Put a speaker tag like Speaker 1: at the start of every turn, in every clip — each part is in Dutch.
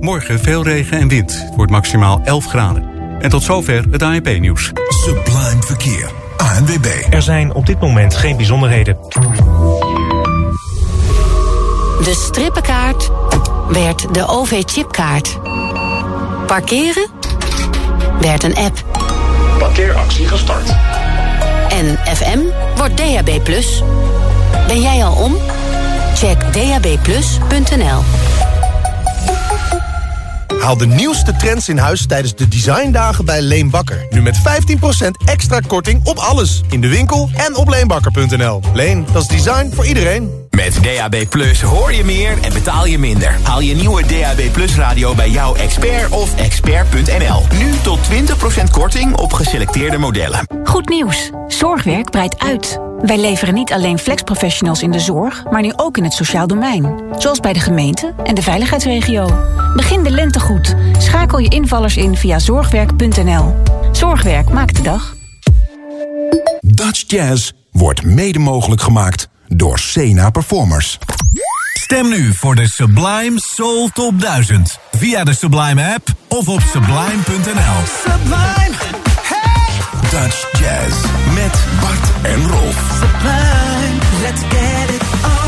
Speaker 1: Morgen veel regen en wind. Het wordt maximaal 11 graden. En tot zover het ANP-nieuws.
Speaker 2: Sublime Verkeer. ANWB.
Speaker 3: Er zijn op dit moment geen bijzonderheden.
Speaker 4: De strippenkaart werd de OV-chipkaart. Parkeren werd een app.
Speaker 5: Parkeeractie gestart.
Speaker 4: En FM wordt DAB+. Ben jij al om? Check dabplus.nl.
Speaker 6: Haal de nieuwste trends in huis tijdens de designdagen bij Leenbakker. Nu met 15% extra korting op alles. In de winkel en op leenbakker.nl. Leen, dat is design voor iedereen.
Speaker 7: Met DAB Plus hoor je meer en betaal je minder. Haal je nieuwe DAB Plus radio bij jouw expert of expert.nl. Nu tot 20% korting op geselecteerde modellen.
Speaker 8: Goed nieuws. Zorgwerk breidt uit. Wij leveren niet alleen flexprofessionals in de zorg, maar nu ook in het sociaal domein. Zoals bij de gemeente en de veiligheidsregio. Begin de lente goed. Schakel je invallers in via zorgwerk.nl. Zorgwerk maakt de dag.
Speaker 2: Dutch Jazz wordt mede mogelijk gemaakt door Sena Performers.
Speaker 9: Stem nu voor de Sublime Soul Top 1000 via de Sublime app of op sublime.nl.
Speaker 2: Sublime! Dutch Jazz met Bart en Rolf.
Speaker 10: Sublime, let's get it on.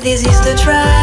Speaker 8: this
Speaker 11: is the try.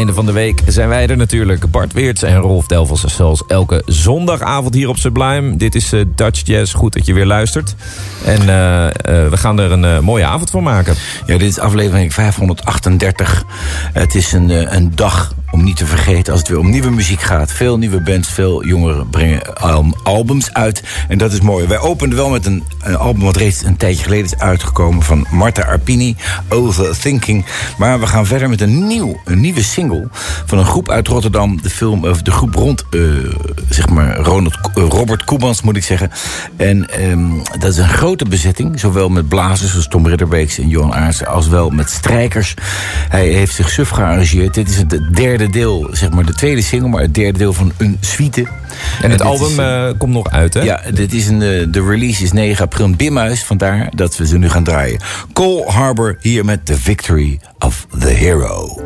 Speaker 11: Einde van de week zijn wij er natuurlijk. Bart Weerts en Rolf Delvels zoals elke zondagavond hier op Sublime. Dit is uh, Dutch Jazz. Goed dat je weer luistert. En uh, uh, we gaan er een mooie avond van maken.
Speaker 12: Ja, dit is aflevering 538. Het is een, een dag om niet te vergeten als het weer om nieuwe muziek gaat. Veel nieuwe bands, veel jongeren brengen albums uit. En dat is mooi. Wij openden wel met een, album wat reeds een tijdje geleden is uitgekomen... van Marta Arpini, Overthinking. Maar we gaan verder met een, nieuw, een nieuwe single van een groep uit Rotterdam. De, film, of de groep rond, zeg maar, Ronald, Robert Koemans moet ik zeggen. En um, dat is een grote bezetting. Zowel met blazers zoals Tom Ridderbeeks en Johan Aartsen... als wel met strijkers. Hij heeft zich suf gearrangeerd. Dit is het derde deel, zeg maar de tweede single... maar het derde deel van een suite.
Speaker 11: En het album is, uh, komt nog uit, hè?
Speaker 12: Ja, dit is een, de release is 9 april in Bimhuis. Vandaar dat we ze nu gaan draaien. Cole Harbor hier met The Victory of the Hero.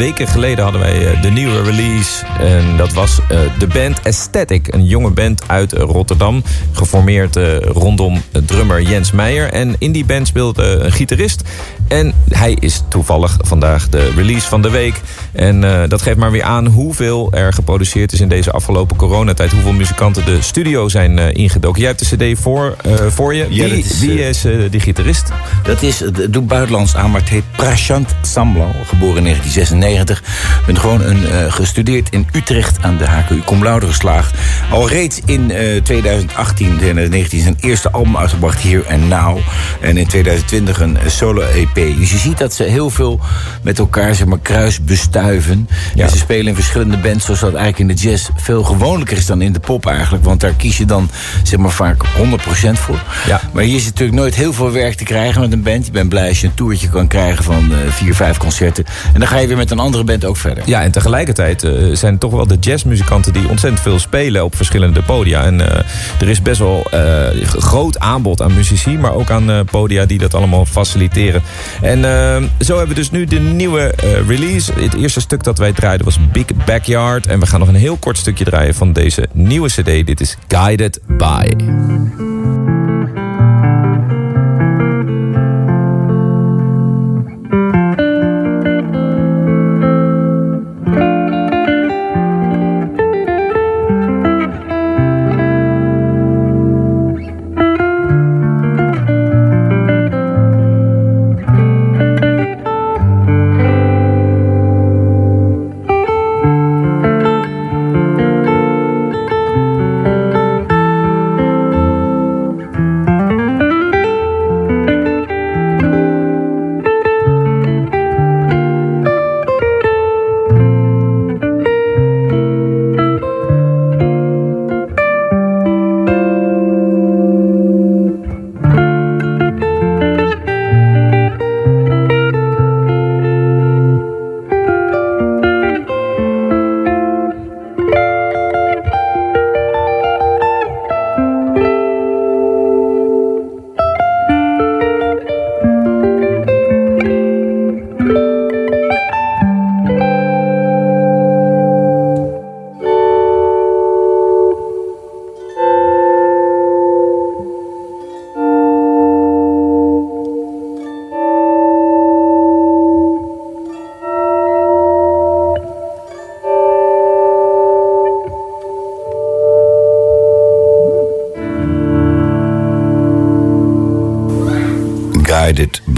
Speaker 11: Weken geleden hadden wij uh, de nieuwe release. En dat was uh, de band Aesthetic. Een jonge band uit Rotterdam. Geformeerd rondom drummer Jens Meijer. En in die band speelde een gitarist. En hij is toevallig vandaag de release van de week. En dat geeft maar weer aan hoeveel er geproduceerd is in deze afgelopen coronatijd. Hoeveel muzikanten de studio zijn ingedoken. Jij hebt de cd voor, voor je.
Speaker 12: Ja,
Speaker 11: wie
Speaker 12: is,
Speaker 11: wie is die gitarist?
Speaker 12: Dat is, doet buitenlands aan, maar het heet Prashant geboren in 1996. Ben gewoon een, uh, gestudeerd in Utrecht aan de HKU Cum Laude geslaagd. Al reeds in uh, 2018, 2019 zijn eerste album uitgebracht, Here and Now. En in 2020 een solo-EP. Dus je ziet dat ze heel veel met elkaar zeg maar, kruis bestuiven. Ja. En ze spelen in verschillende bands, zoals dat eigenlijk in de jazz veel gewoonlijker is dan in de pop eigenlijk. Want daar kies je dan zeg maar, vaak 100% voor.
Speaker 11: Ja.
Speaker 12: Maar hier is natuurlijk nooit heel veel werk te krijgen met een band. Je bent blij als je een toertje kan krijgen van uh, vier, vijf concerten. En dan ga je weer met een andere band ook verder.
Speaker 11: Ja, en tegelijkertijd uh, zijn toch wel de jazzmuzikanten die ontzettend veel spelen op verschillende podia. En uh, er is best wel groot aanbod aan muzici, maar ook aan podia die dat allemaal faciliteren. En zo hebben we dus nu de nieuwe release. Het eerste stuk dat wij draaiden was Big Backyard. En we gaan nog een heel kort stukje draaien van deze nieuwe cd. Dit is Guided By.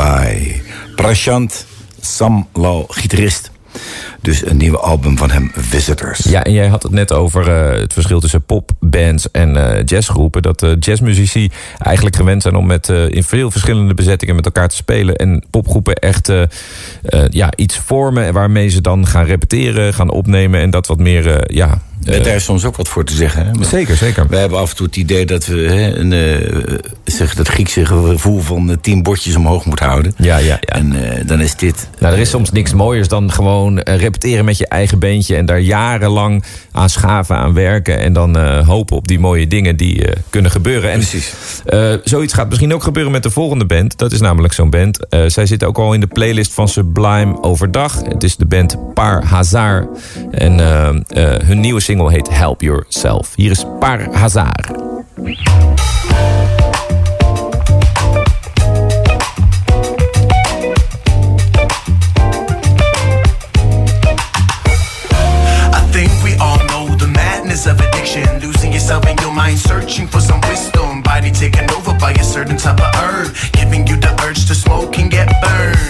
Speaker 12: Guided by Prashant Samlal, gitarist. Dus een nieuwe album van hem, Visitors.
Speaker 11: Ja, en jij had het net over uh, het verschil tussen popbands en uh, jazzgroepen. Dat uh, jazzmuzici eigenlijk gewend zijn om met, in veel verschillende bezettingen met elkaar te spelen. En popgroepen echt ja, iets vormen waarmee ze dan gaan repeteren, gaan opnemen. En dat wat meer, ja,
Speaker 12: uh, daar is soms ook wat voor te zeggen. Hè?
Speaker 11: zeker, zeker.
Speaker 12: We hebben af en toe het idee dat we hè, een, uh, zeg, dat Griekse gevoel van tien bordjes omhoog moeten houden.
Speaker 11: Ja, ja, ja.
Speaker 12: En dan is dit...
Speaker 11: Nou, er is soms niks mooiers dan gewoon repeteren met je eigen beentje... en daar jarenlang aan schaven, aan werken... en dan hopen op die mooie dingen die kunnen gebeuren. En,
Speaker 12: Precies.
Speaker 11: zoiets gaat misschien ook gebeuren met de volgende band. Dat is namelijk zo'n band. zij zit ook al in de playlist van Sublime overdag. Het is de band Par Hazard. En hun nieuwe single heet Help Yourself. Hier is Par Hazard.
Speaker 13: of addiction, losing yourself in your mind, searching for some wisdom. Body taken over by a certain type of herb, giving you the urge to smoke and get burned.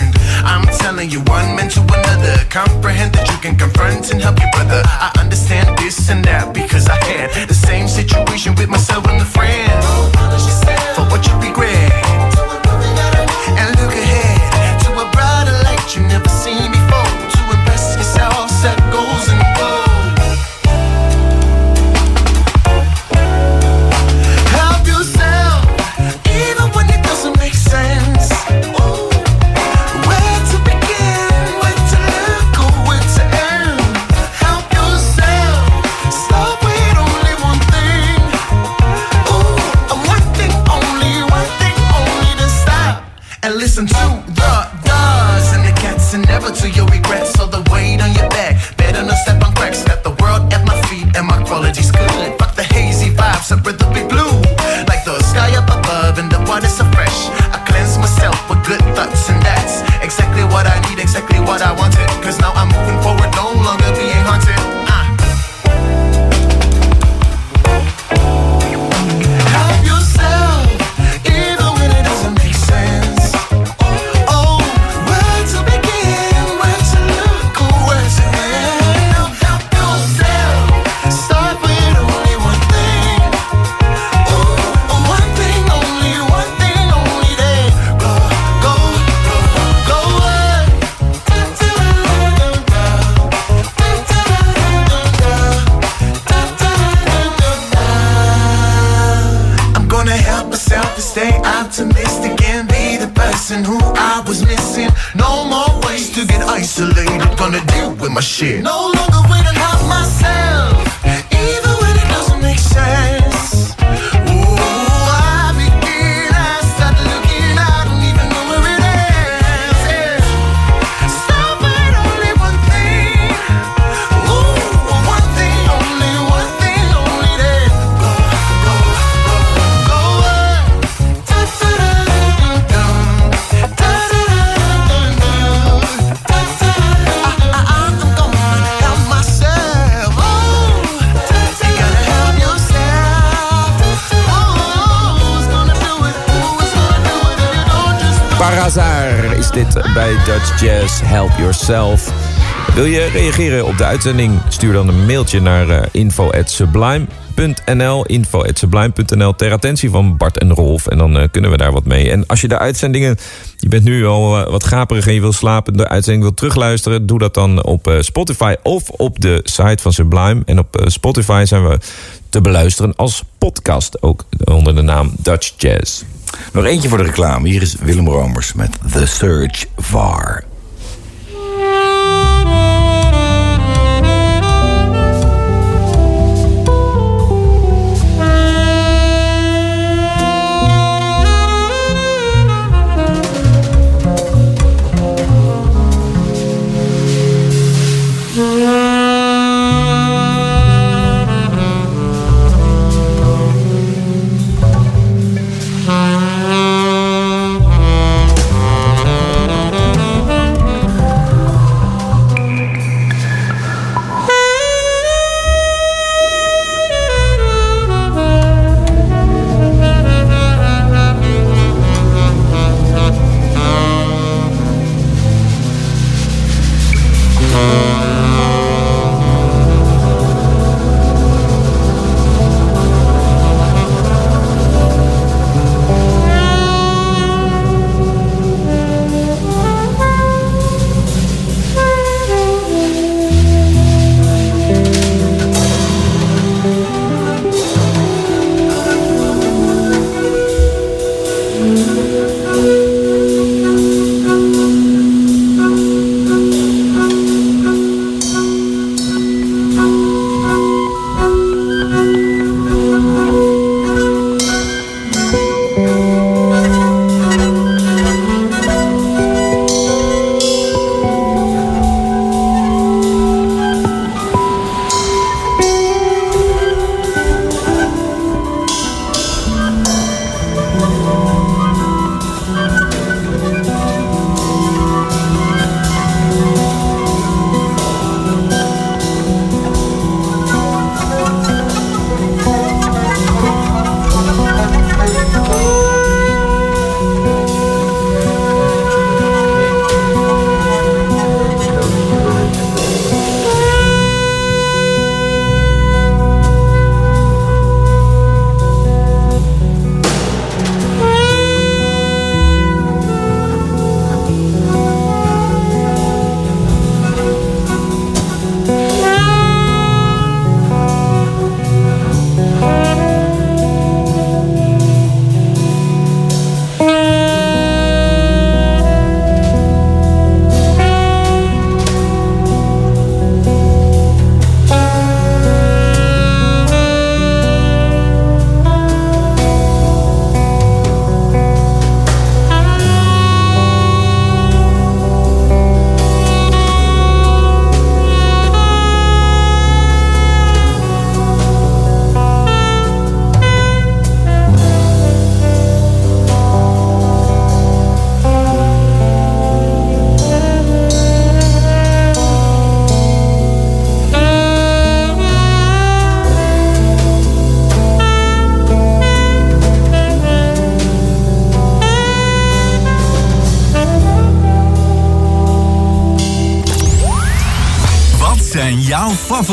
Speaker 13: Telling you, one man to another. Comprehend that you can confront and help your brother. I understand this and that because I had the same situation with myself and a friend. For what you regret,
Speaker 11: Wil je reageren op de uitzending? Stuur dan een mailtje naar eh, info@sublime.nl, info@sublime.nl ter attentie van Bart en Rolf. En dan eh, kunnen we daar wat mee. En als je de uitzendingen, je bent nu al eh, wat gaperig en je wil slapen, de uitzending wil terugluisteren, doe dat dan op Spotify of op de site van Sublime. En op Spotify zijn we te beluisteren als podcast, ook onder de naam Dutch Jazz.
Speaker 12: Nog eentje voor de reclame. Hier is Willem Romers met The Search VAR.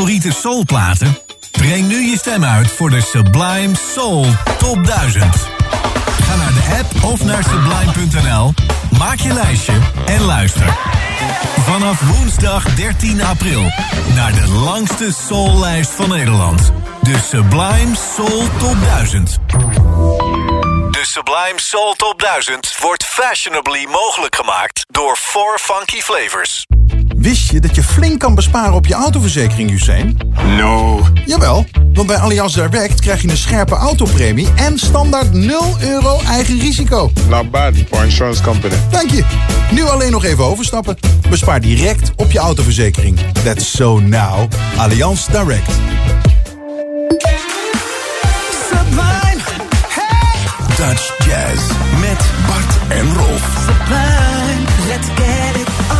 Speaker 9: Favoriete soulplaten? Breng nu je stem uit voor de Sublime Soul Top 1000. Ga naar de app of naar sublime.nl, maak je lijstje en luister. Vanaf woensdag 13 april naar de langste soullijst van Nederland. De Sublime Soul Top 1000. De Sublime Soul Top 1000 wordt fashionably mogelijk gemaakt door 4 Funky Flavors.
Speaker 14: Wist je dat je flink kan besparen op je autoverzekering, Hussein?
Speaker 15: No.
Speaker 14: Jawel, want bij Allianz Direct krijg je een scherpe autopremie en standaard 0 euro eigen risico.
Speaker 15: Not bad for insurance company.
Speaker 14: Dank je. Nu alleen nog even overstappen. Bespaar direct op je autoverzekering. That's so now. Allianz Direct.
Speaker 10: Sublime, hey,
Speaker 2: Dutch Jazz met Bart en Rolf.
Speaker 10: sublime, let's get it on.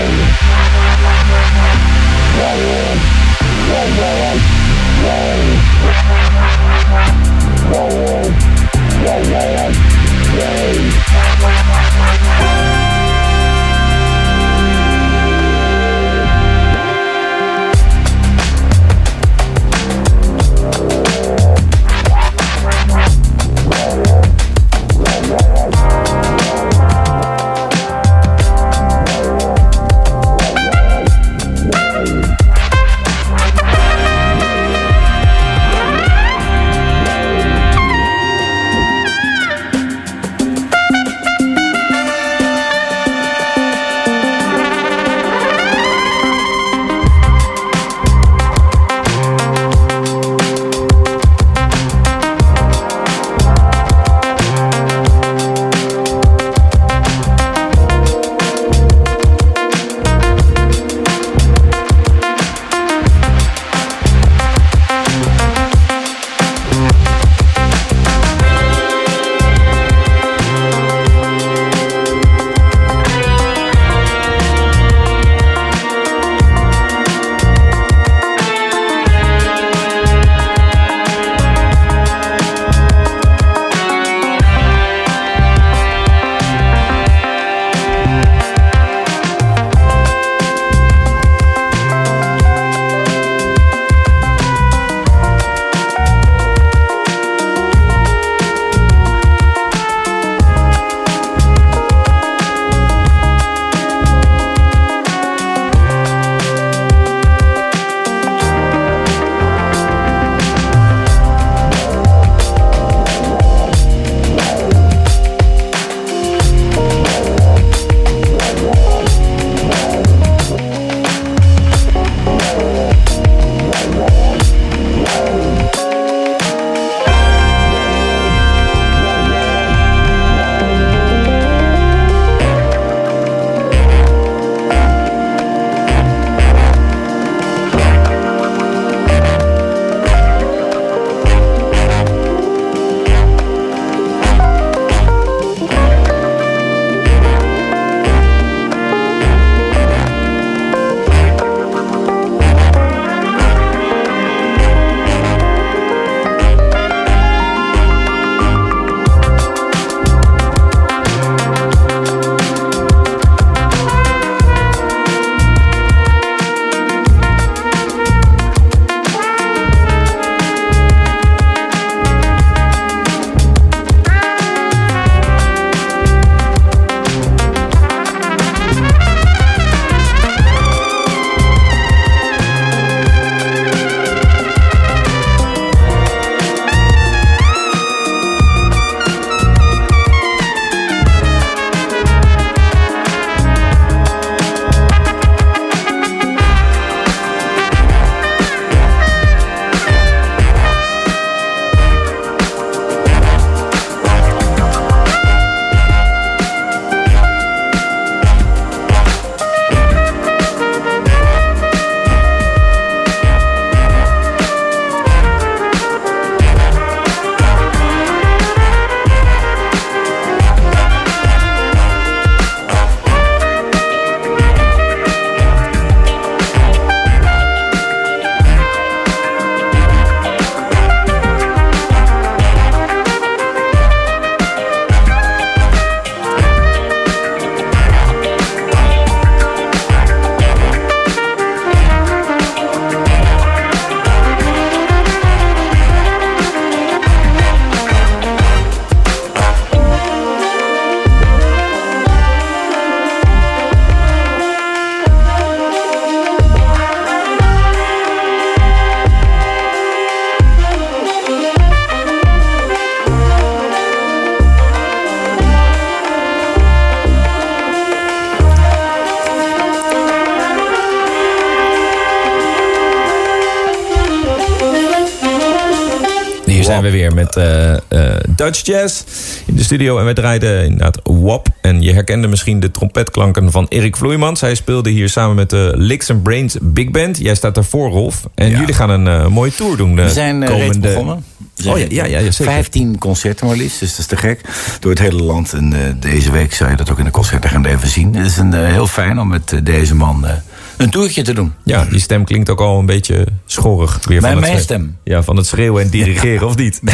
Speaker 11: Dutch Jazz in de studio. En wij draaiden inderdaad WAP. En je herkende misschien de trompetklanken van Erik Vloeimans. Hij speelde hier samen met de Licks and Brains Big Band. Jij staat daarvoor, Rolf. En jullie gaan een eh, mooie tour doen. de
Speaker 12: We zijn eh, reeds
Speaker 11: komende...
Speaker 12: begonnen. Zijn
Speaker 11: Oh ja, ja, ja, zeker.
Speaker 12: 15 concerten maar liefst, dus dat is te gek. Door het hele land. En eh, deze week zou je dat ook in de concertagenda even zien. Het is een, eh, heel fijn om met eh, deze man eh, een toertje te doen.
Speaker 11: Ja, die stem klinkt ook al een beetje schorrig. Weer
Speaker 12: Mijn-
Speaker 11: van
Speaker 12: mijn stem?
Speaker 11: Ja, van het schreeuwen en dirigeren, of niet?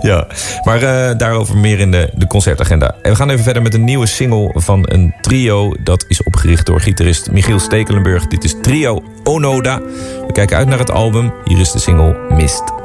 Speaker 11: ja, maar eh, daarover meer in de, de concertagenda. En we gaan even verder met een nieuwe single van een trio. Dat is opgericht door gitarist Michiel Stekelenburg. Dit is Trio Onoda. We kijken uit naar het album. Hier is de single Mist.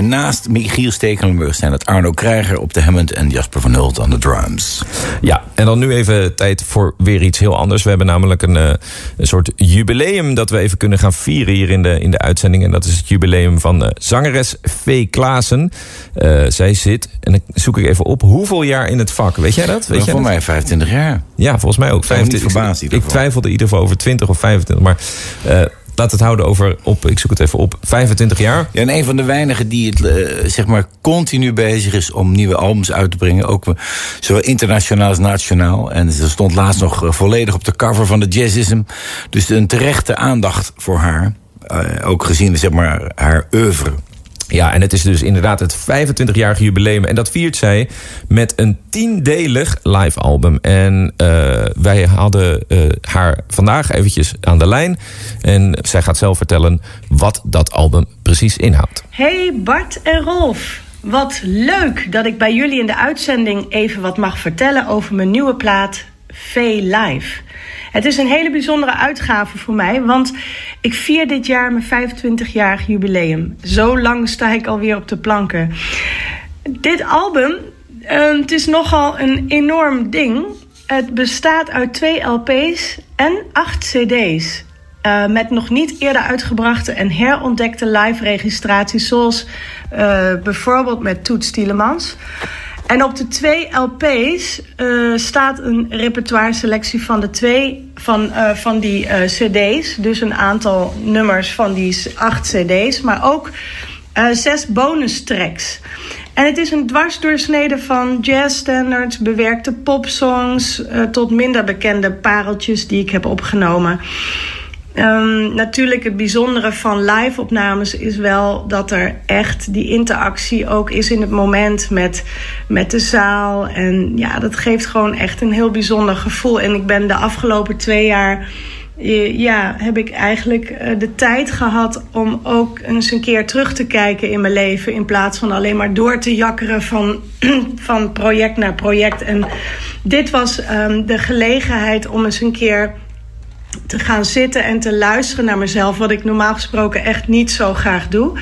Speaker 12: En naast Michiel Stekelenburg zijn het Arno Krijger op de Hammond... en Jasper van Hult aan de drums.
Speaker 11: Ja, en dan nu even tijd voor weer iets heel anders. We hebben namelijk een, eh, een soort jubileum dat we even kunnen gaan vieren hier in de, in de uitzending. En dat is het jubileum van eh, zangeres V. Klaassen. Eh, zij zit, en dan zoek ik even op, hoeveel jaar in het vak? Weet jij dat? Weet jij
Speaker 12: voor mij 25 jaar.
Speaker 11: Ja, volgens mij ook.
Speaker 12: Zou me niet
Speaker 11: 25.
Speaker 12: verbazen in ieder
Speaker 11: ik
Speaker 12: geval.
Speaker 11: twijfelde in ieder geval over 20 of 25. Maar laat het houden over, op, ik zoek het even op, 25 jaar.
Speaker 12: Ja, en een van de weinigen die het eh, zeg maar continu bezig is om nieuwe albums uit te brengen. Ook eh, zowel internationaal als nationaal. En ze stond laatst nog eh, volledig op de cover van de Jazzism. Dus een terechte aandacht voor haar. Ook gezien zeg maar, haar oeuvre.
Speaker 11: Ja, en het is dus inderdaad het 25-jarige jubileum. En dat viert zij met een tiendelig live album. En eh, wij hadden eh, haar vandaag eventjes aan de lijn. En zij gaat zelf vertellen wat dat album precies inhoudt.
Speaker 16: Hey Bart en Rolf. Wat leuk dat ik bij jullie in de uitzending even wat mag vertellen over mijn nieuwe plaat V Live. Het is een hele bijzondere uitgave voor mij, want ik vier dit jaar mijn 25-jarig jubileum. Zo lang sta ik alweer op de planken. Dit album, eh, het is nogal een enorm ding. Het bestaat uit twee LP's en acht CD's. Eh, met nog niet eerder uitgebrachte en herontdekte live registraties, zoals eh, bijvoorbeeld met Toets Tielemans. En op de twee LP's eh, staat een repertoire selectie van de twee van, eh, van die eh, CD's. Dus een aantal nummers van die acht CD's, maar ook zes bonus tracks. En het is een dwarsdoorsnede van jazzstandards, bewerkte popsongs tot minder bekende pareltjes die ik heb opgenomen. Ehm, natuurlijk het bijzondere van live-opnames is wel dat er echt die interactie ook is in het moment met, met de zaal. En ja, dat geeft gewoon echt een heel bijzonder gevoel. En ik ben de afgelopen twee jaar, eh, ja, heb ik eigenlijk eh, de tijd gehad om ook eens een keer terug te kijken in mijn leven. In plaats van alleen maar door te jakkeren van, van project naar project. En dit was ehm, de gelegenheid om eens een keer te gaan zitten en te luisteren naar mezelf, wat ik normaal gesproken echt niet zo graag doe.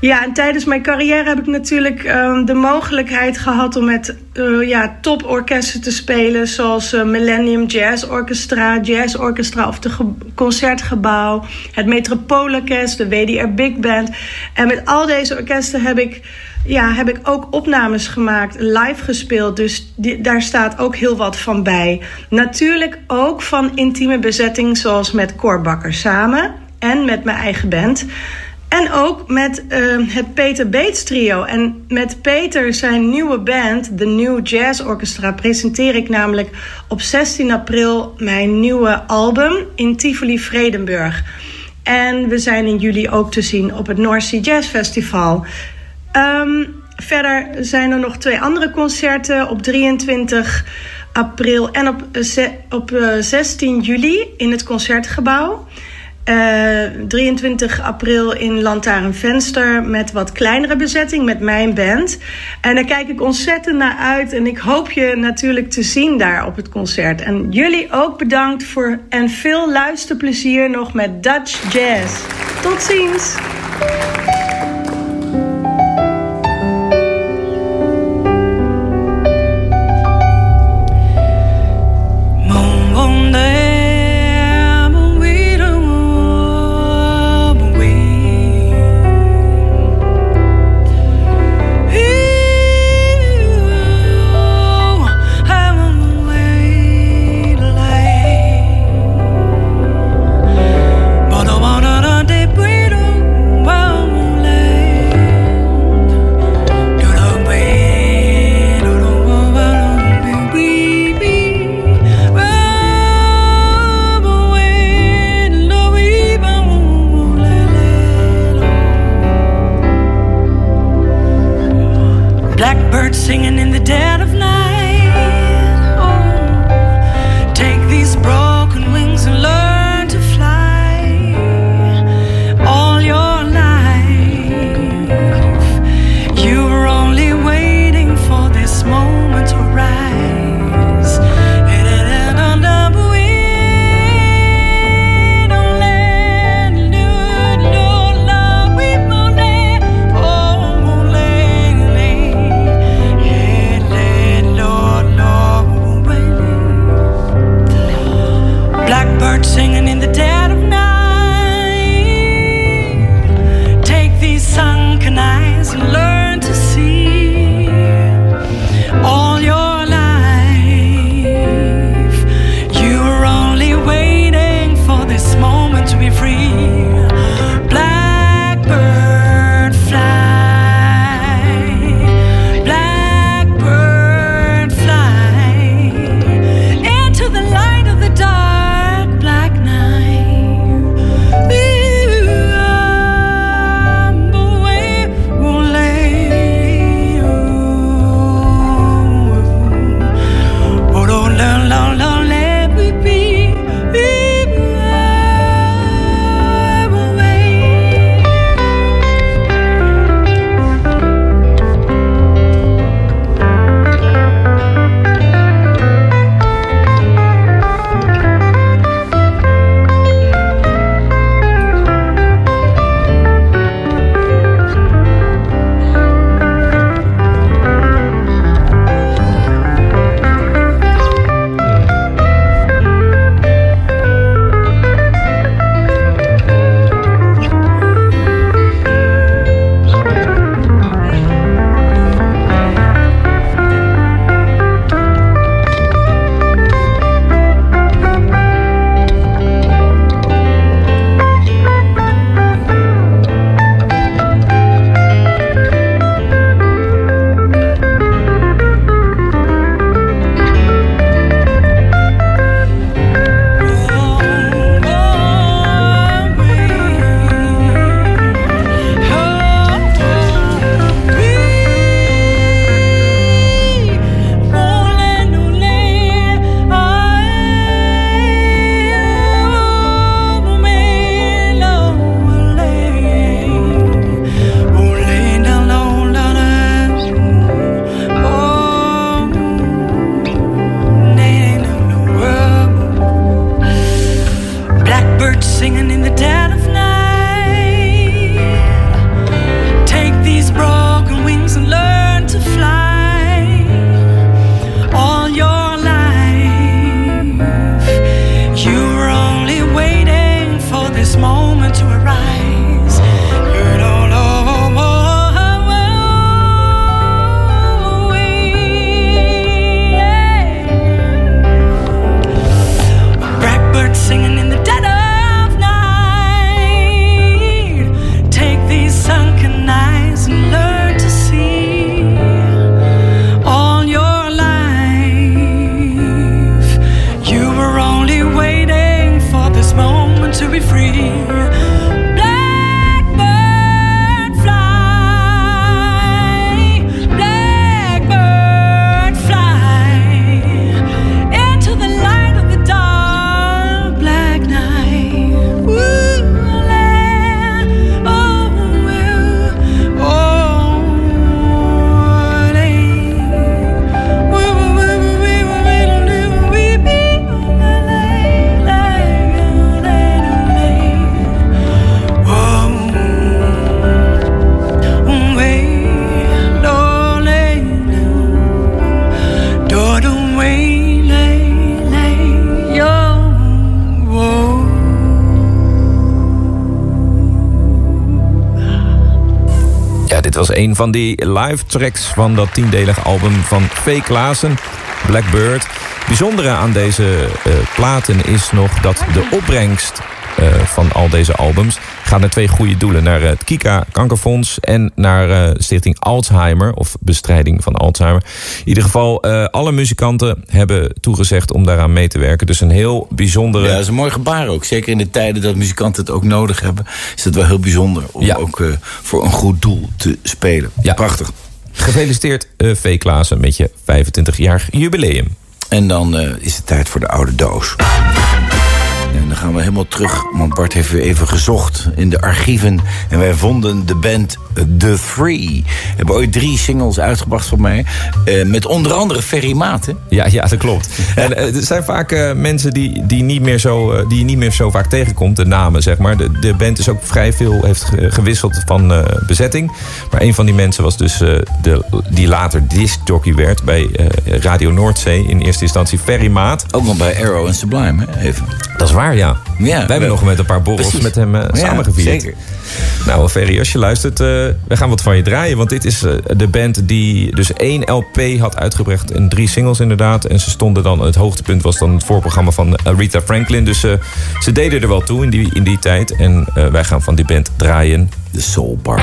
Speaker 16: Ja, en tijdens mijn carrière heb ik natuurlijk ehm, de mogelijkheid gehad om met eh, ja, toporkesten te spelen, zoals eh, Millennium Jazz Orchestra, Jazz Orchestra of Ge- Concertgebouw, het Metropoolorkest, de WDR Big Band. En met al deze orkesten heb ik, ja, heb ik ook opnames gemaakt, live gespeeld. Dus daar staat ook heel wat van bij. Natuurlijk ook van intieme bezetting, zoals met Cor Bakker samen en met mijn eigen band. En ook met eh, het Peter Bates trio. En met Peter zijn nieuwe band, de New Jazz Orchestra, presenteer ik namelijk op 16 april mijn nieuwe album in Tivoli Vredenburg. En we zijn in juli ook te zien op het North Sea Jazz Festival. Ehm, verder zijn er nog twee andere concerten op 23 april en op, eh, op eh, 16 juli in het Concertgebouw. Eh, 23 april in Lantaarnvenster met wat kleinere bezetting met mijn band. En daar kijk ik ontzettend naar uit. En ik hoop je natuurlijk te zien daar op het concert. En jullie ook bedankt voor en veel luisterplezier nog met Dutch Jazz. Tot ziens!
Speaker 11: Van die live tracks van dat tiendelige album van V. Klaassen, Blackbird. Bijzondere aan deze eh, platen is nog dat de opbrengst eh, van al deze albums gaat naar twee goede doelen. Naar het Kika Kankerfonds en naar eh, Stichting Alzheimer. Of bestrijding van Alzheimer. In ieder geval, eh, alle muzikanten hebben toegezegd om daaraan mee te werken. Dus een heel bijzondere...
Speaker 12: Ja, dat is een mooi gebaar ook. Zeker in de tijden dat muzikanten het ook nodig hebben... is het wel heel bijzonder om ook eh, voor een goed doel te spelen.
Speaker 11: Ja.
Speaker 12: Prachtig.
Speaker 11: Gefeliciteerd eh, V. Klaassen met je 25-jarig jubileum.
Speaker 12: En dan eh, is het tijd voor de oude doos. Dan gaan we helemaal terug, want Bart heeft weer even gezocht in de archieven. En wij vonden de band The Three. Hebben ooit drie singles uitgebracht voor mij. eh, met onder andere Ferry Maten.
Speaker 11: Ja, ja, dat klopt. En eh, er zijn vaak eh, mensen die, die, niet meer zo, die je niet meer zo vaak tegenkomt, de namen zeg maar. De, de band is ook vrij veel, heeft ge- gewisseld van bezetting. Maar een van die mensen was dus de, die later discjockey werd bij Radio Noordzee. In eerste instantie Ferry Maat.
Speaker 12: Ook nog bij Arrow en Sublime, hè? Even.
Speaker 11: Dat is waar, ja.
Speaker 12: Ja,
Speaker 11: Wij hebben nog met een paar borrels
Speaker 12: Precies.
Speaker 11: met hem eh,
Speaker 12: Ja,
Speaker 11: samengevierd.
Speaker 12: zeker.
Speaker 11: Nou, Ferry, als je luistert, eh, we gaan wat van je draaien. Want dit is eh, de band die dus één LP had uitgebracht en drie singles inderdaad. En ze stonden dan, het hoogtepunt was dan het voorprogramma van Aretha Franklin. Dus ze deden er wel toe in die, in die tijd. En wij gaan van die band draaien.
Speaker 12: De Soul Bar.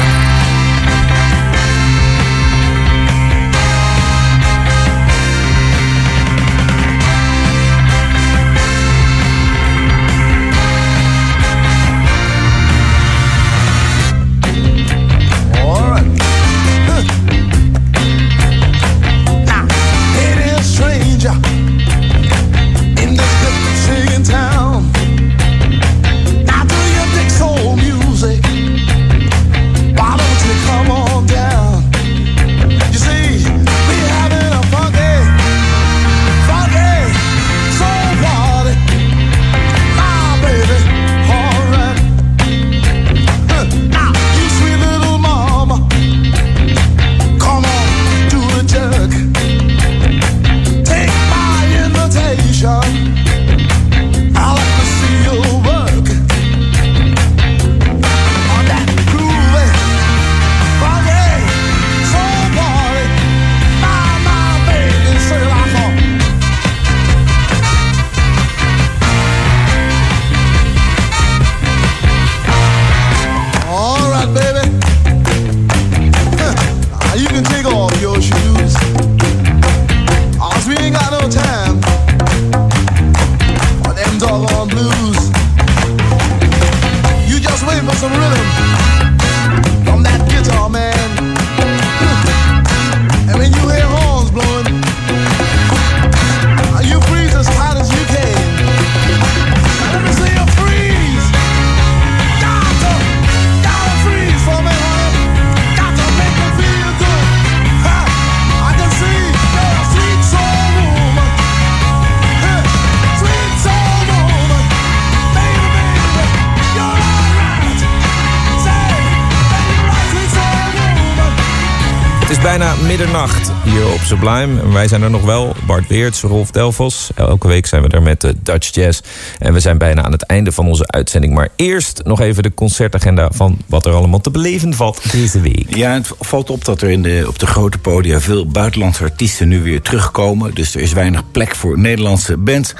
Speaker 11: Sublime. Wij zijn er nog wel. Bart Rolf Delvos. Elke week zijn we er met de Dutch Jazz. En we zijn bijna aan het einde van onze uitzending. Maar eerst nog even de concertagenda van wat er allemaal te beleven valt deze week.
Speaker 12: Ja, het valt op dat er in de, op de grote podia veel buitenlandse artiesten nu weer terugkomen. Dus er is weinig plek voor Nederlandse bands.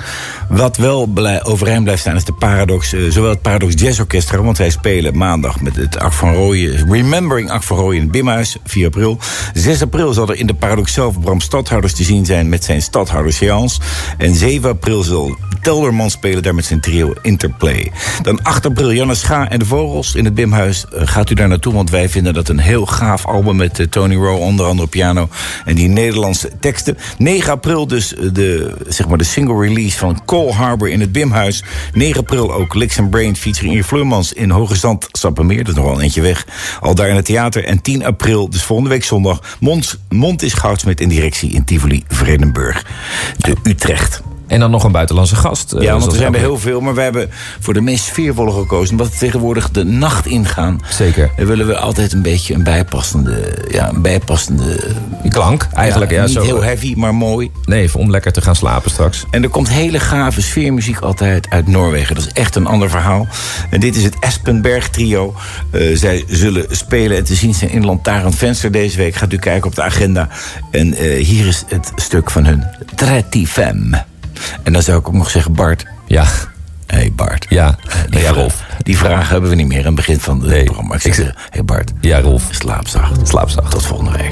Speaker 12: Wat wel overeind blijft staan is de Paradox, eh, zowel het Paradox Jazz Orchestra, want zij spelen maandag met het Ak van Rooyen, Remembering Ak van Rooyen in Bimhuis, 4 april. 6 april zal er in de Paradox zelf Bram Stadhouders te zien zijn met zijn Stadhouders Seance. En 7 april zal Telderman spelen daar met zijn trio Interplay. Dan 8 april Janne Scha en de Vogels in het Bimhuis. Eh, gaat u daar naartoe, want wij vinden dat een heel gaaf album met eh, Tony Rowe onder andere piano en die Nederlandse teksten. 9 april dus eh, de, zeg maar de single release van Cole Harbor in het Bimhuis. 9 april ook Licks and Brain featuring Ier Vleurmans in Hoge Zand, Sappemeer. Dat is nog wel een eentje weg. Al daar in het theater. En 10 april, dus volgende week zondag, Mond, Mond is Goudsmit in directie in Tivoli, Vredenburg. De Utrecht.
Speaker 11: En dan nog een buitenlandse gast. eh,
Speaker 12: Ja, want er zijn er heel veel, maar we hebben voor de meest sfeervolle gekozen. Omdat we tegenwoordig de nacht ingaan.
Speaker 11: Zeker.
Speaker 12: Dan willen we altijd een beetje een bijpassende... Ja, een bijpassende...
Speaker 11: Klank, eigenlijk. Ja,
Speaker 12: niet
Speaker 11: zo.
Speaker 12: heel heavy, maar mooi.
Speaker 11: Nee, om lekker te gaan slapen straks.
Speaker 12: En er komt hele gave sfeermuziek altijd uit Noorwegen. Dat is echt een ander verhaal. En dit is het Espenberg trio. Eh, zij zullen spelen en te zien zijn in Lantarend Venster deze week. Gaat u kijken op de agenda. En eh, hier is het stuk van hun Tretti Femme. En dan zou ik ook nog zeggen, Bart.
Speaker 11: Ja.
Speaker 12: Hé hey Bart.
Speaker 11: Ja,
Speaker 12: die,
Speaker 11: ja Rolf.
Speaker 12: die vragen hebben we niet meer aan het begin van het programma. Ik zeg, hé hey Bart.
Speaker 11: Ja, Rolf.
Speaker 12: Slaap zacht.
Speaker 11: Slaap zacht.
Speaker 12: Tot volgende week.